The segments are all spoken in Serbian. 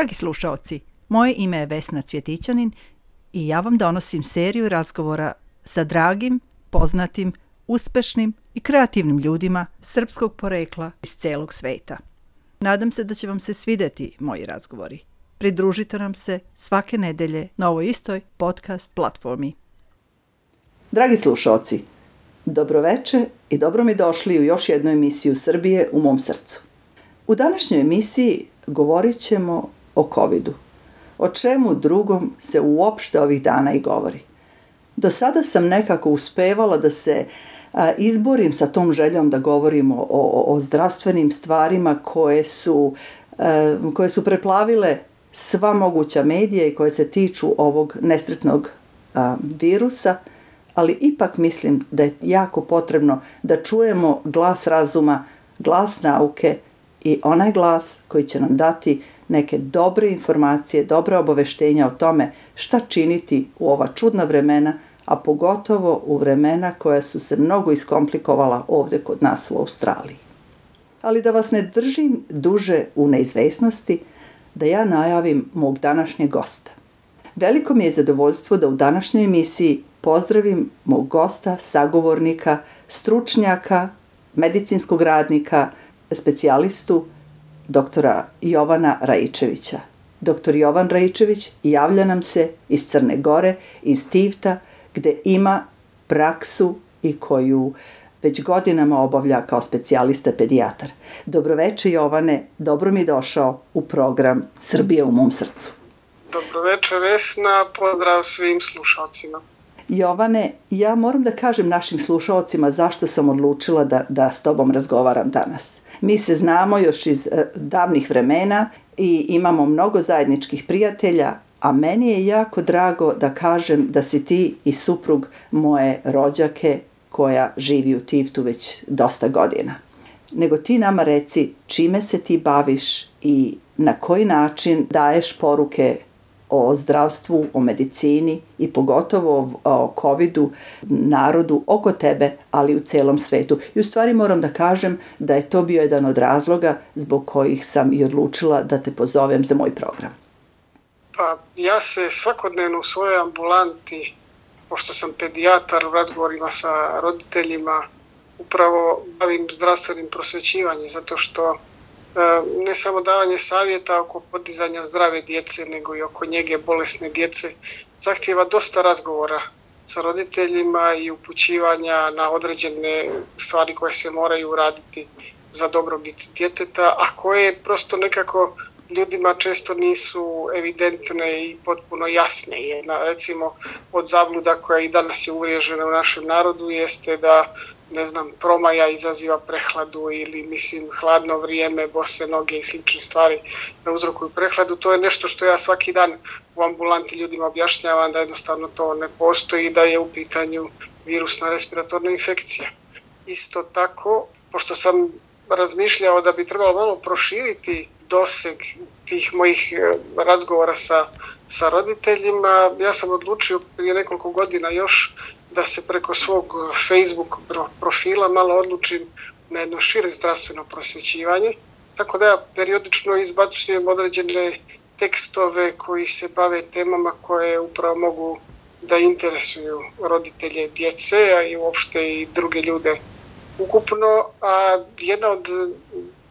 Dragi slušaoci, moje ime je Vesna Cvjetićanin i ja vam donosim seriju razgovora sa dragim, poznatim, uspešnim i kreativnim ljudima srpskog porekla iz celog sveta. Nadam se da će vam se svideti moji razgovori. Pridružite nam se svake nedelje na ovoj istoj podcast platformi. Dragi slušalci, dobroveče i dobro mi došli u još jednu emisiju Srbije u mom srcu. U današnjoj emisiji govorit ćemo o COVID-u. O čemu drugom se uopšte ovih dana i govori. Do sada sam nekako uspevala da se a, izborim sa tom željom da govorimo o, o, o zdravstvenim stvarima koje su, a, koje su preplavile sva moguća medija i koje se tiču ovog nesretnog a, virusa, ali ipak mislim da je jako potrebno da čujemo glas razuma, glas nauke i onaj glas koji će nam dati neke dobre informacije, dobre obaveštenja o tome šta činiti u ova čudna vremena, a pogotovo u vremena koja su se mnogo iskomplikovala ovde kod nas u Australiji. Ali da vas ne držim duže u neizvesnosti, da ja najavim mog današnjeg gosta. Veliko mi je zadovoljstvo da u današnjoj emisiji pozdravim mog gosta, sagovornika, stručnjaka, medicinskog radnika, specijalistu, doktora Jovana Rajičevića. Doktor Jovan Rajičević javlja nam se iz Crne Gore, iz Tivta, gde ima praksu i koju već godinama obavlja kao specijalista pedijatar. Dobroveče Jovane, dobro mi došao u program Srbije u mom srcu. Dobroveče Vesna, pozdrav svim slušalcima. Jovane, ja moram da kažem našim slušalcima zašto sam odlučila da, da s tobom razgovaram danas. Mi se znamo još iz uh, davnih vremena i imamo mnogo zajedničkih prijatelja, a meni je jako drago da kažem da si ti i suprug moje rođake koja živi u Tivtu već dosta godina. Nego ti nama reci čime se ti baviš i na koji način daješ poruke o zdravstvu, o medicini i pogotovo o COVID-u narodu oko tebe, ali u celom svetu. I u stvari moram da kažem da je to bio jedan od razloga zbog kojih sam i odlučila da te pozovem za moj program. Pa ja se svakodnevno u svojoj ambulanti, pošto sam pedijatar u razgovorima sa roditeljima, upravo bavim zdravstvenim prosvećivanjem, zato što ne samo davanje savjeta oko podizanja zdrave djece, nego i oko njege bolesne djece, zahtjeva dosta razgovora sa roditeljima i upućivanja na određene stvari koje se moraju uraditi za dobrobit djeteta, a koje prosto nekako ljudima često nisu evidentne i potpuno jasne. Jedna, recimo, od zabluda koja i danas je uvriježena u našem narodu jeste da ne znam, promaja izaziva prehladu ili, mislim, hladno vrijeme, bose noge i slične stvari da uzrokuju prehladu. To je nešto što ja svaki dan u ambulanti ljudima objašnjavam da jednostavno to ne postoji i da je u pitanju virusna respiratorna infekcija. Isto tako, pošto sam razmišljao da bi trebalo malo proširiti doseg tih mojih e, razgovora sa, sa roditeljima, ja sam odlučio prije nekoliko godina još da se preko svog Facebook profila malo odlučim na jedno šire zdravstveno prosvećivanje, tako da ja periodično izbacujem određene tekstove koji se bave temama koje upravo mogu da interesuju roditelje djece, a i uopšte i druge ljude ukupno. A jedna od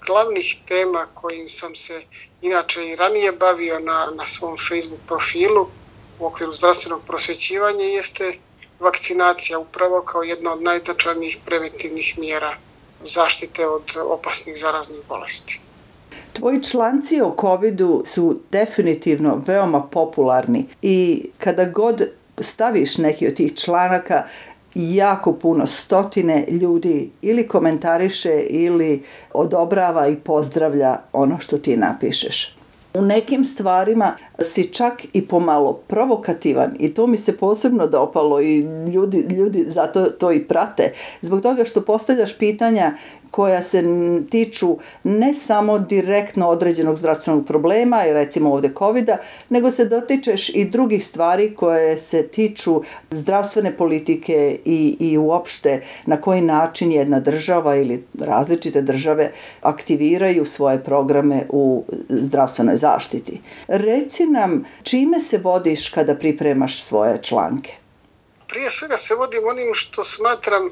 glavnih tema kojim sam se inače i ranije bavio na, na svom Facebook profilu u okviru zdravstvenog prosvećivanja jeste vakcinacija upravo kao jedna od najznačajnijih preventivnih mjera zaštite od opasnih zaraznih bolesti. Tvoji članci o COVID-u su definitivno veoma popularni i kada god staviš neki od tih članaka, jako puno stotine ljudi ili komentariše ili odobrava i pozdravlja ono što ti napišeš. U nekim stvarima si čak i pomalo provokativan i to mi se posebno dopalo i ljudi, ljudi zato to i prate. Zbog toga što postavljaš pitanja koja se tiču ne samo direktno određenog zdravstvenog problema, recimo ovde covid nego se dotičeš i drugih stvari koje se tiču zdravstvene politike i, i uopšte na koji način jedna država ili različite države aktiviraju svoje programe u zdravstvenoj zaštiti. Reci nam čime se vodiš kada pripremaš svoje članke? Prije svega se vodim onim što smatram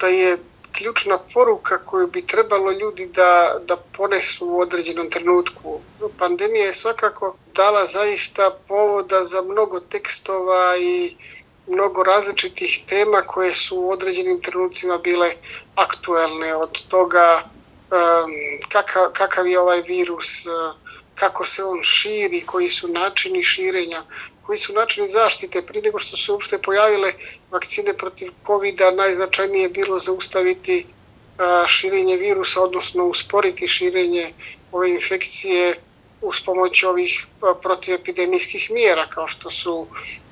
da je ključna poruka koju bi trebalo ljudi da, da ponesu u određenom trenutku. Pandemija je svakako dala zaista povoda za mnogo tekstova i mnogo različitih tema koje su u određenim trenucima bile aktuelne od toga um, kakav, kakav je ovaj virus, kako se on širi, koji su načini širenja, koji su načini zaštite. Prije nego što su uopšte pojavile vakcine protiv covid najznačajnije je bilo zaustaviti širenje virusa, odnosno usporiti širenje ove infekcije uz pomoć ovih protivepidemijskih mjera kao što su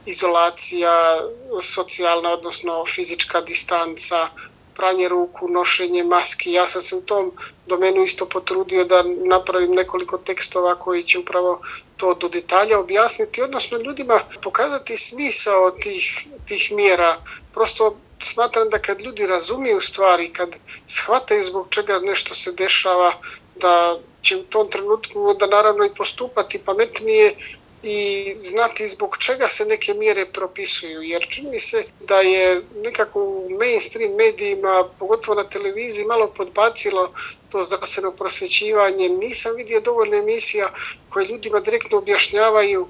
izolacija, socijalna, odnosno fizička distanca, pranje ruku, nošenje maski. Ja sam se u tom domenu isto potrudio da napravim nekoliko tekstova koji će upravo to do detalja objasniti, odnosno ljudima pokazati smisao tih, tih mjera. Prosto smatram da kad ljudi razumiju stvari, kad shvataju zbog čega nešto se dešava, da će u tom trenutku da naravno i postupati pametnije i znati zbog čega se neke mjere propisuju, jer čini se da je nekako u mainstream medijima, pogotovo na televiziji, malo podbacilo to zdravstveno prosvećivanje. Nisam vidio dovoljno emisija koje ljudima direktno objašnjavaju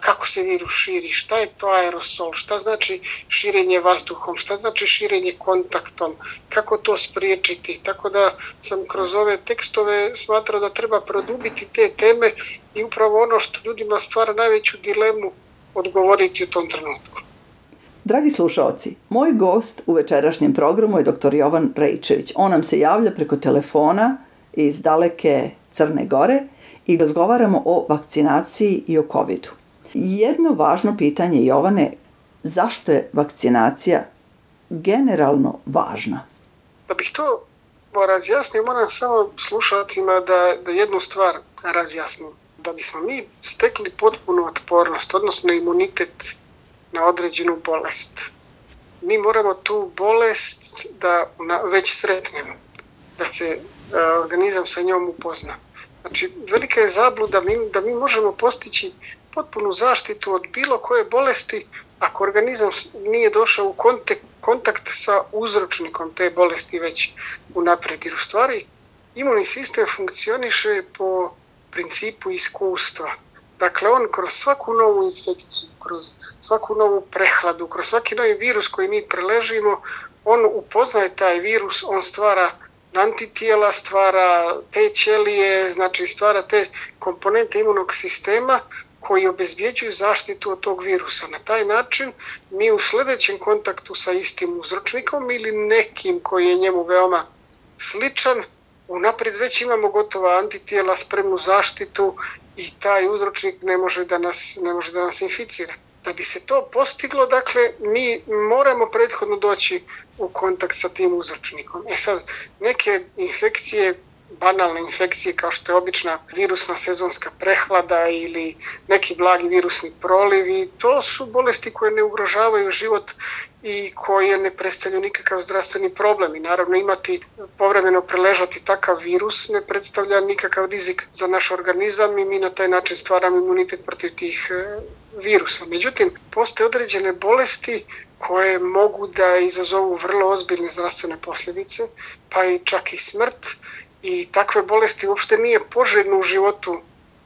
kako se virus širi, šta je to aerosol, šta znači širenje vazduhom, šta znači širenje kontaktom, kako to spriječiti. Tako da sam kroz ove tekstove smatrao da treba produbiti te teme i upravo ono što ljudima stvara najveću dilemu odgovoriti u tom trenutku. Dragi slušalci, moj gost u večerašnjem programu je dr. Jovan Rejčević. On nam se javlja preko telefona iz daleke Crne Gore i razgovaramo o vakcinaciji i o COVID-u. Jedno važno pitanje, Jovane, zašto je vakcinacija generalno važna? Da bih to razjasnio, moram samo slušalcima da, da jednu stvar razjasnim. Da bismo mi stekli potpunu otpornost, odnosno imunitet na određenu bolest. Mi moramo tu bolest da već sretnemo, da se e, organizam sa njom upozna. Znači, velika je zabluda mi, da mi možemo postići potpunu zaštitu od bilo koje bolesti ako organizam nije došao u kontakt, kontakt sa uzročnikom te bolesti već unapred. Jer u stvari imunni sistem funkcioniše po principu iskustva. Dakle, on kroz svaku novu infekciju, kroz svaku novu prehladu, kroz svaki novi virus koji mi preležimo, on upoznaje taj virus, on stvara antitijela, stvara te ćelije, znači stvara te komponente imunog sistema koji obezbjeđuju zaštitu od tog virusa. Na taj način mi u sledećem kontaktu sa istim uzročnikom ili nekim koji je njemu veoma sličan, unapred već imamo gotova antitijela, spremnu zaštitu i taj uzročnik ne može da nas, ne može da nas inficira. Da bi se to postiglo, dakle, mi moramo prethodno doći u kontakt sa tim uzročnikom. E sad, neke infekcije banalne infekcije kao što je obična virusna sezonska prehlada ili neki blagi virusni prolivi, to su bolesti koje ne ugrožavaju život i koje ne predstavljaju nikakav zdravstveni problem i naravno imati povremeno preležati takav virus ne predstavlja nikakav rizik za naš organizam i mi na taj način stvaramo imunitet protiv tih e, virusa. Međutim, postoje određene bolesti koje mogu da izazovu vrlo ozbiljne zdravstvene posljedice, pa i čak i smrt i takve bolesti uopšte nije poželjno u životu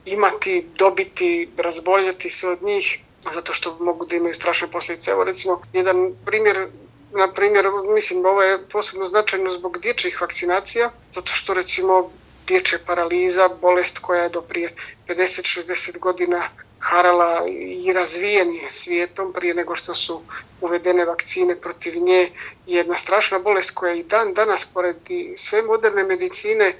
imati, dobiti, razboljeti se od njih zato što mogu da imaju strašne posljedice. Evo recimo jedan primjer na primjer, mislim, ovo je posebno značajno zbog dječjih vakcinacija, zato što recimo dječja paraliza, bolest koja je do prije 50-60 godina harala i razvijeni svijetom prije nego što su uvedene vakcine protiv nje. Jedna strašna bolest koja i dan danas pored sve moderne medicine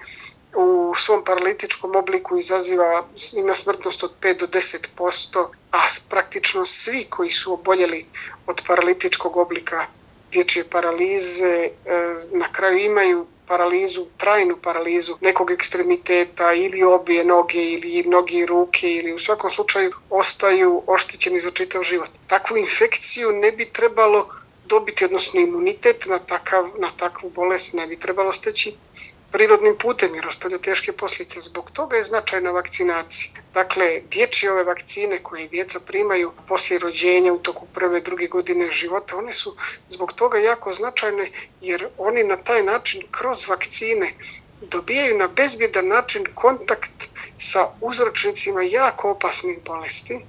u svom paralitičkom obliku izaziva, ima smrtnost od 5 do 10%, a praktično svi koji su oboljeli od paralitičkog oblika dječje paralize e, na kraju imaju paralizu, trajnu paralizu nekog ekstremiteta ili obje noge ili noge i ruke ili u svakom slučaju ostaju oštećeni za čitav život. Takvu infekciju ne bi trebalo dobiti, odnosno imunitet na, takav, na takvu bolest ne bi trebalo steći prirodnim putem jer ostavlja teške posljedice. Zbog toga je značajna vakcinacija. Dakle, dječje ove vakcine koje djeca primaju poslije rođenja u toku prve, druge godine života, one su zbog toga jako značajne jer oni na taj način kroz vakcine dobijaju na bezbjedan način kontakt sa uzročnicima jako opasnih bolesti,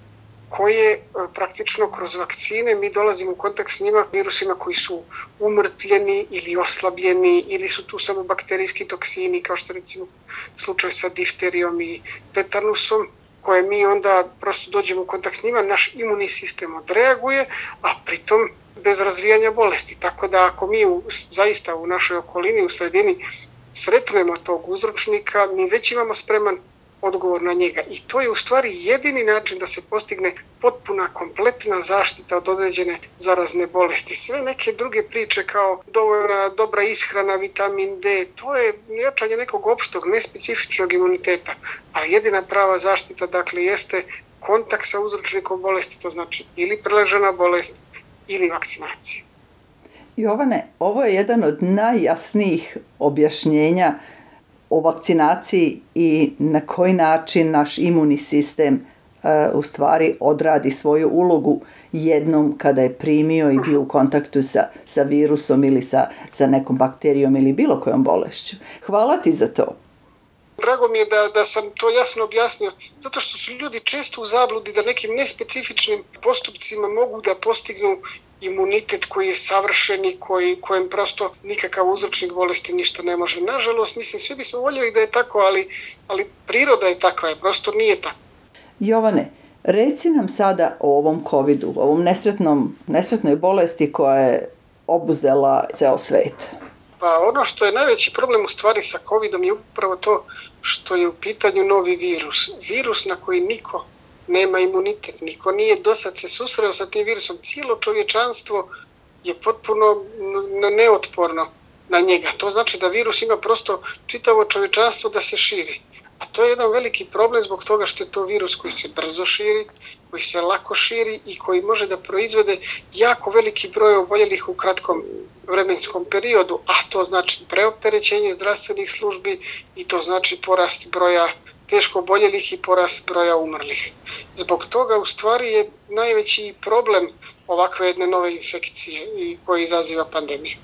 koje e, praktično kroz vakcine mi dolazimo u kontakt s njima virusima koji su umrtljeni ili oslabljeni ili su tu samo bakterijski toksini kao što recimo slučaj sa difterijom i tetanusom koje mi onda prosto dođemo u kontakt s njima, naš imunni sistem odreaguje, a pritom bez razvijanja bolesti. Tako da ako mi u, zaista u našoj okolini, u sredini sretnemo tog uzročnika, mi već imamo spreman odgovor na njega. I to je u stvari jedini način da se postigne potpuna, kompletna zaštita od određene zarazne bolesti. Sve neke druge priče kao dovoljna dobra ishrana, vitamin D, to je jačanje nekog opštog, nespecifičnog imuniteta. A jedina prava zaštita, dakle, jeste kontakt sa uzročnikom bolesti, to znači ili preležena bolest ili vakcinacija. Jovane, ovo je jedan od najjasnijih objašnjenja o vakcinaciji i na koji način naš imunni sistem uh, u stvari odradi svoju ulogu jednom kada je primio i bio u kontaktu sa, sa virusom ili sa, sa nekom bakterijom ili bilo kojom bolešću. Hvala ti za to. Drago mi je da, da sam to jasno objasnio, zato što su ljudi često u zabludi da nekim nespecifičnim postupcima mogu da postignu imunitet koji je savršen i koji, kojem prosto nikakav uzročnik bolesti ništa ne može. Nažalost, mislim, svi bismo voljeli da je tako, ali, ali priroda je takva, je, prosto nije tako. Jovane, reci nam sada o ovom COVID-u, ovom nesretnom, nesretnoj bolesti koja je obuzela ceo svet. Pa ono što je najveći problem u stvari sa COVID-om je upravo to što je u pitanju novi virus. Virus na koji niko nema imunitet. Niko nije do sad se susreo sa tim virusom. Cijelo čovječanstvo je potpuno neotporno na njega. To znači da virus ima prosto čitavo čovječanstvo da se širi. A to je jedan veliki problem zbog toga što je to virus koji se brzo širi, koji se lako širi i koji može da proizvede jako veliki broj oboljelih u kratkom vremenskom periodu, a to znači preopterećenje zdravstvenih službi i to znači porast broja teško boljelih i porast broja umrlih. Zbog toga u stvari je najveći problem ovakve jedne nove infekcije i koji izaziva pandemiju.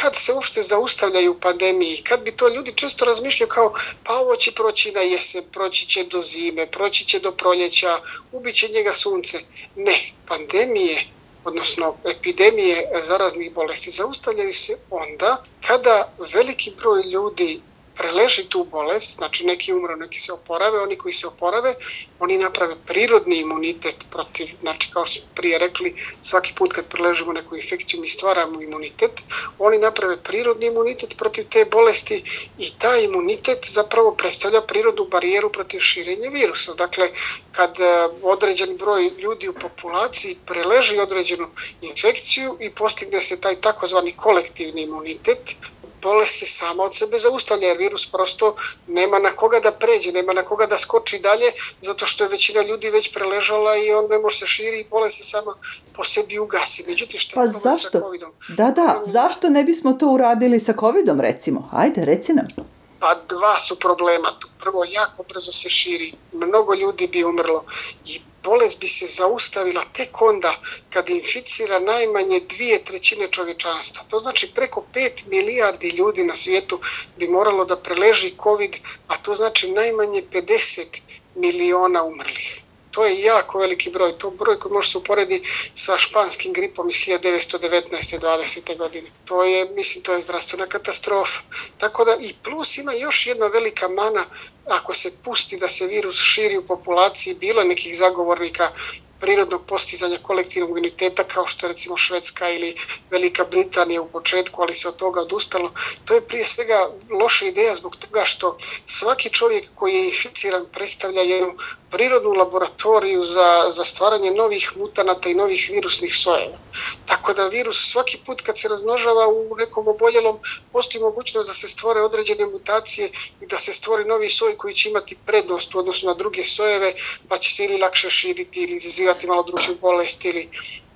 Kad se uopšte zaustavljaju pandemiji, kad bi to ljudi često razmišljaju kao pa ovo će proći na jesen, proći će do zime, proći će do proljeća, ubiće njega sunce. Ne, pandemije odnosno epidemije zaraznih bolesti zaustavljaju se onda kada veliki broj ljudi preleži tu bolest, znači neki umre, neki se oporave, oni koji se oporave, oni naprave prirodni imunitet protiv, znači kao što prije rekli, svaki put kad preležimo neku infekciju mi stvaramo imunitet, oni naprave prirodni imunitet protiv te bolesti i taj imunitet zapravo predstavlja prirodnu barijeru protiv širenja virusa. Dakle, kad e, određen broj ljudi u populaciji preleži određenu infekciju i postigne se taj takozvani kolektivni imunitet, bolest se sama od sebe zaustavlja, jer virus prosto nema na koga da pređe, nema na koga da skoči dalje, zato što je većina ljudi već preležala i on ne može se širi i bolest se sama po sebi ugasi. Međutim, što pa je zašto? sa COVID-om? Da, da, zašto ne bismo to uradili sa COVID-om, recimo? Ajde, reci nam. Pa dva su problema tu. Prvo, jako brzo se širi, mnogo ljudi bi umrlo i bolest bi se zaustavila tek onda kad inficira najmanje dvije trećine čovječanstva. To znači preko 5 milijardi ljudi na svijetu bi moralo da preleži COVID, a to znači najmanje 50 miliona umrlih. To je jako veliki broj. To broj koji može se uporedi sa španskim gripom iz 1919. 20. godine. To je, mislim, to je zdravstvena katastrofa. Tako da i plus ima još jedna velika mana ako se pusti da se virus širi u populaciji, bilo nekih zagovornika prirodnog postizanja kolektivnog imuniteta kao što recimo Švedska ili Velika Britanija u početku, ali se od toga odustalo. To je prije svega loša ideja zbog toga što svaki čovjek koji je inficiran predstavlja jednu prirodnu laboratoriju za, za stvaranje novih mutanata i novih virusnih sojeva. Tako da virus svaki put kad se razmnožava u nekom oboljelom postoji mogućnost da se stvore određene mutacije i da se stvori novi soj koji će imati prednost u odnosu na druge sojeve pa će se ili lakše širiti ili izazivati malo drugu bolest ili,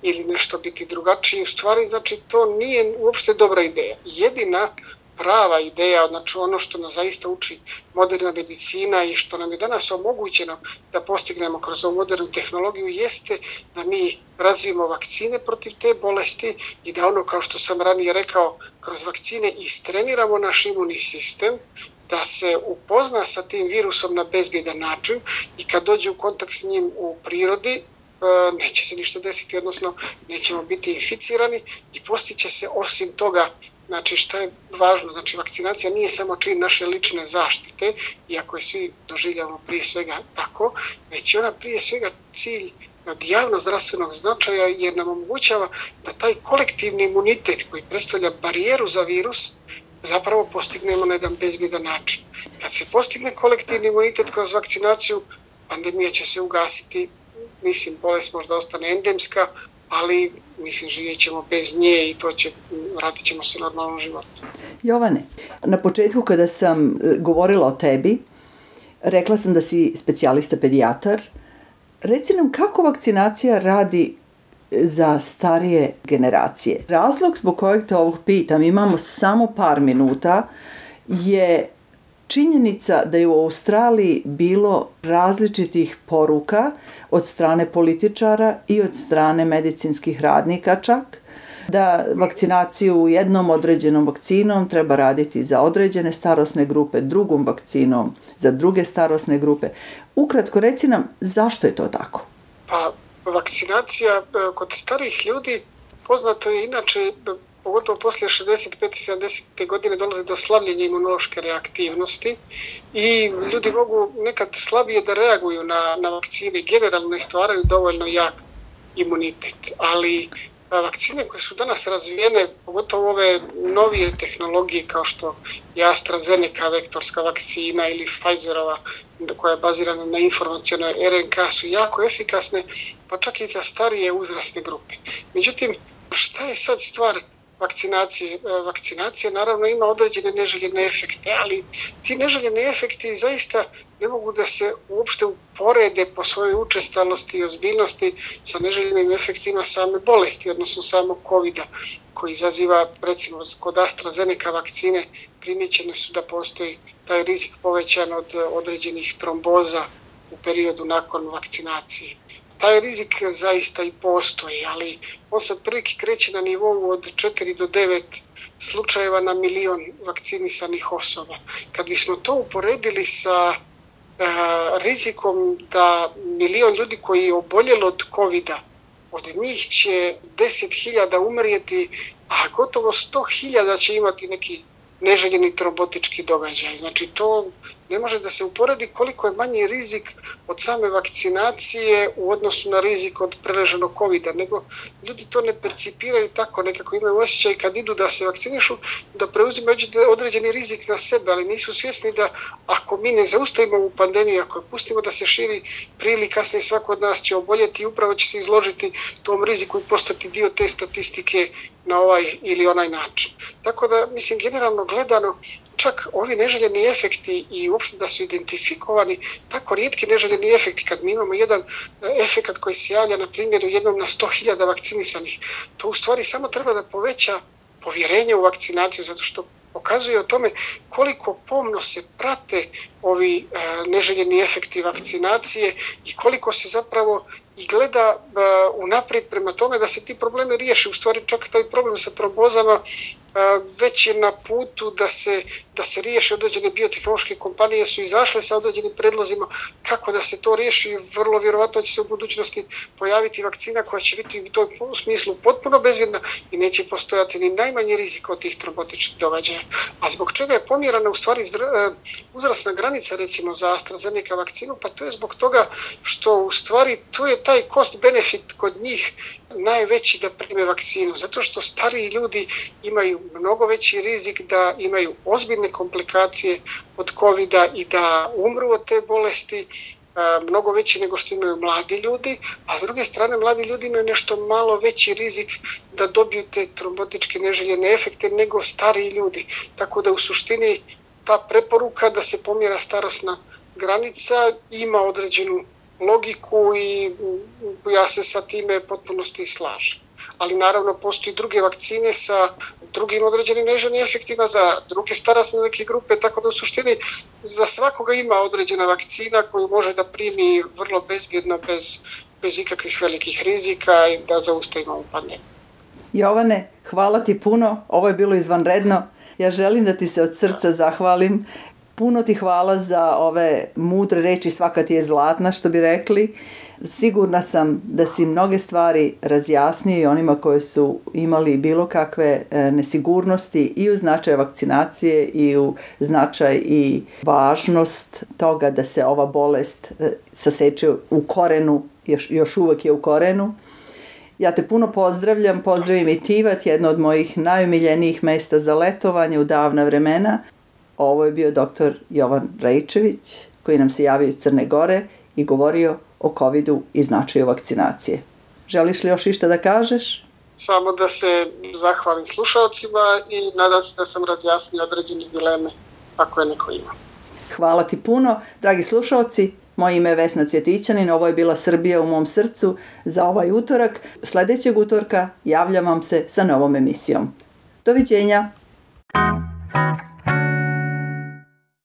ili nešto biti drugačije. U stvari znači to nije uopšte dobra ideja. Jedina prava ideja, znači ono što nas zaista uči moderna medicina i što nam je danas omogućeno da postignemo kroz ovu modernu tehnologiju jeste da mi razvijemo vakcine protiv te bolesti i da ono kao što sam ranije rekao kroz vakcine istreniramo naš imunni sistem da se upozna sa tim virusom na bezbjedan način i kad dođe u kontakt s njim u prirodi, e, neće se ništa desiti, odnosno nećemo biti inficirani i postiće se osim toga Znači što je važno, znači vakcinacija nije samo čin naše lične zaštite, iako je svi doživljamo prije svega tako, već je ona prije svega cilj od javno zdravstvenog značaja jer nam omogućava da taj kolektivni imunitet koji predstavlja barijeru za virus zapravo postignemo na jedan bezbjedan način. Kad se postigne kolektivni imunitet kroz vakcinaciju, pandemija će se ugasiti, mislim, bolest možda ostane endemska, ali mislim živjet ćemo bez nje i to će, vratit ćemo se normalnom životu. Jovane, na početku kada sam e, govorila o tebi, rekla sam da si specijalista pedijatar. Reci nam kako vakcinacija radi za starije generacije. Razlog zbog kojeg te ovog pitam, imamo samo par minuta, je činjenica da je u Australiji bilo različitih poruka od strane političara i od strane medicinskih radnika čak, da vakcinaciju jednom određenom vakcinom treba raditi za određene starosne grupe, drugom vakcinom za druge starosne grupe. Ukratko reci nam zašto je to tako? Pa vakcinacija e, kod starih ljudi poznato je inače pogotovo poslije 65. i 70. godine dolazi do slavljenja imunološke reaktivnosti i ljudi mogu nekad slabije da reaguju na, na vakcine, generalno ne stvaraju dovoljno jak imunitet, ali vakcine koje su danas razvijene, pogotovo ove novije tehnologije kao što je AstraZeneca vektorska vakcina ili Pfizerova koja je bazirana na informacijonoj RNK su jako efikasne, pa čak i za starije uzrasne grupe. Međutim, šta je sad stvar vakcinacije. Vakcinacija naravno ima određene neželjene efekte, ali ti neželjene efekti zaista ne mogu da se uopšte uporede po svojoj učestalosti i ozbiljnosti sa neželjenim efektima same bolesti, odnosno samog covid koji izaziva, recimo, kod AstraZeneca vakcine primjećene su da postoji taj rizik povećan od određenih tromboza u periodu nakon vakcinacije taj rizik zaista i postoji, ali on se prilike kreće na nivou od 4 do 9 slučajeva na milion vakcinisanih osoba. Kad bismo to uporedili sa e, rizikom da milion ljudi koji je oboljelo od covid od njih će 10.000 umrijeti, a gotovo 100.000 će imati neki neželjeni trombotički događaj. Znači to ne može da se uporedi koliko je manji rizik od same vakcinacije u odnosu na rizik od preleženog covid nego ljudi to ne percipiraju tako, nekako imaju osjećaj kad idu da se vakcinišu, da preuzimaju određeni rizik na sebe, ali nisu svjesni da ako mi ne zaustavimo ovu pandemiju, ako je pustimo da se širi prije ili kasnije svako od nas će oboljeti i upravo će se izložiti tom riziku i postati dio te statistike na ovaj ili onaj način. Tako da, mislim, generalno gledano, čak ovi neželjeni efekti i uopšte da su identifikovani tako rijetki neželjeni efekti kad mi imamo jedan e, efekt koji se javlja na primjeru jednom na 100.000 vakcinisanih, to u stvari samo treba da poveća povjerenje u vakcinaciju zato što pokazuje o tome koliko pomno se prate ovi e, neželjeni efekti vakcinacije i koliko se zapravo i gleda uh, unaprijed prema tome da se ti problemi riješi. U stvari čak taj problem sa trombozama već je na putu da se, da se riješe određene biotehnološke kompanije su izašle sa određenim predlozima kako da se to riješi. Vrlo vjerovatno će se u budućnosti pojaviti vakcina koja će biti u tom smislu potpuno bezvjedna i neće postojati ni najmanji rizik od tih trombotičnih događaja. A zbog čega je pomjerana u stvari e, uzrasna granica recimo za AstraZeneca vakcinu? Pa to je zbog toga što u stvari to je taj cost benefit kod njih najveći da prime vakcinu, zato što stariji ljudi imaju mnogo veći rizik da imaju ozbiljne komplikacije od covid i da umru od te bolesti mnogo veći nego što imaju mladi ljudi, a s druge strane mladi ljudi imaju nešto malo veći rizik da dobiju te trombotičke neželjene efekte nego stariji ljudi. Tako da u suštini ta preporuka da se pomjera starosna granica ima određenu logiku i ja se sa time potpunosti slažem. Ali naravno postoji druge vakcine sa drugim određenim neželjnim efektima za druge starostne neke grupe, tako da u suštini za svakoga ima određena vakcina koju može da primi vrlo bezbjedno, bez, bez ikakvih velikih rizika i da zaustavimo pandemiju. Jovane, hvala ti puno, ovo je bilo izvanredno. Ja želim da ti se od srca zahvalim Puno ti hvala za ove mudre reči, svaka ti je zlatna, što bi rekli. Sigurna sam da si mnoge stvari razjasnio i onima koji su imali bilo kakve e, nesigurnosti i u značaj vakcinacije i u značaj i važnost toga da se ova bolest e, saseče u korenu, još, još uvek je u korenu. Ja te puno pozdravljam, pozdravim i Tivat, jedno od mojih najumiljenijih mesta za letovanje u davna vremena. Ovo je bio doktor Jovan Rajčević koji nam se javio iz Crne Gore i govorio o COVID-u i značaju vakcinacije. Želiš li još išta da kažeš? Samo da se zahvalim slušalcima i nadam se da sam razjasnio određene dileme ako je neko ima. Hvala ti puno, dragi slušalci. Moje ime je Vesna Cvjetićanin, ovo je bila Srbija u mom srcu za ovaj utorak. Sledećeg utorka javljam vam se sa novom emisijom. Doviđenja!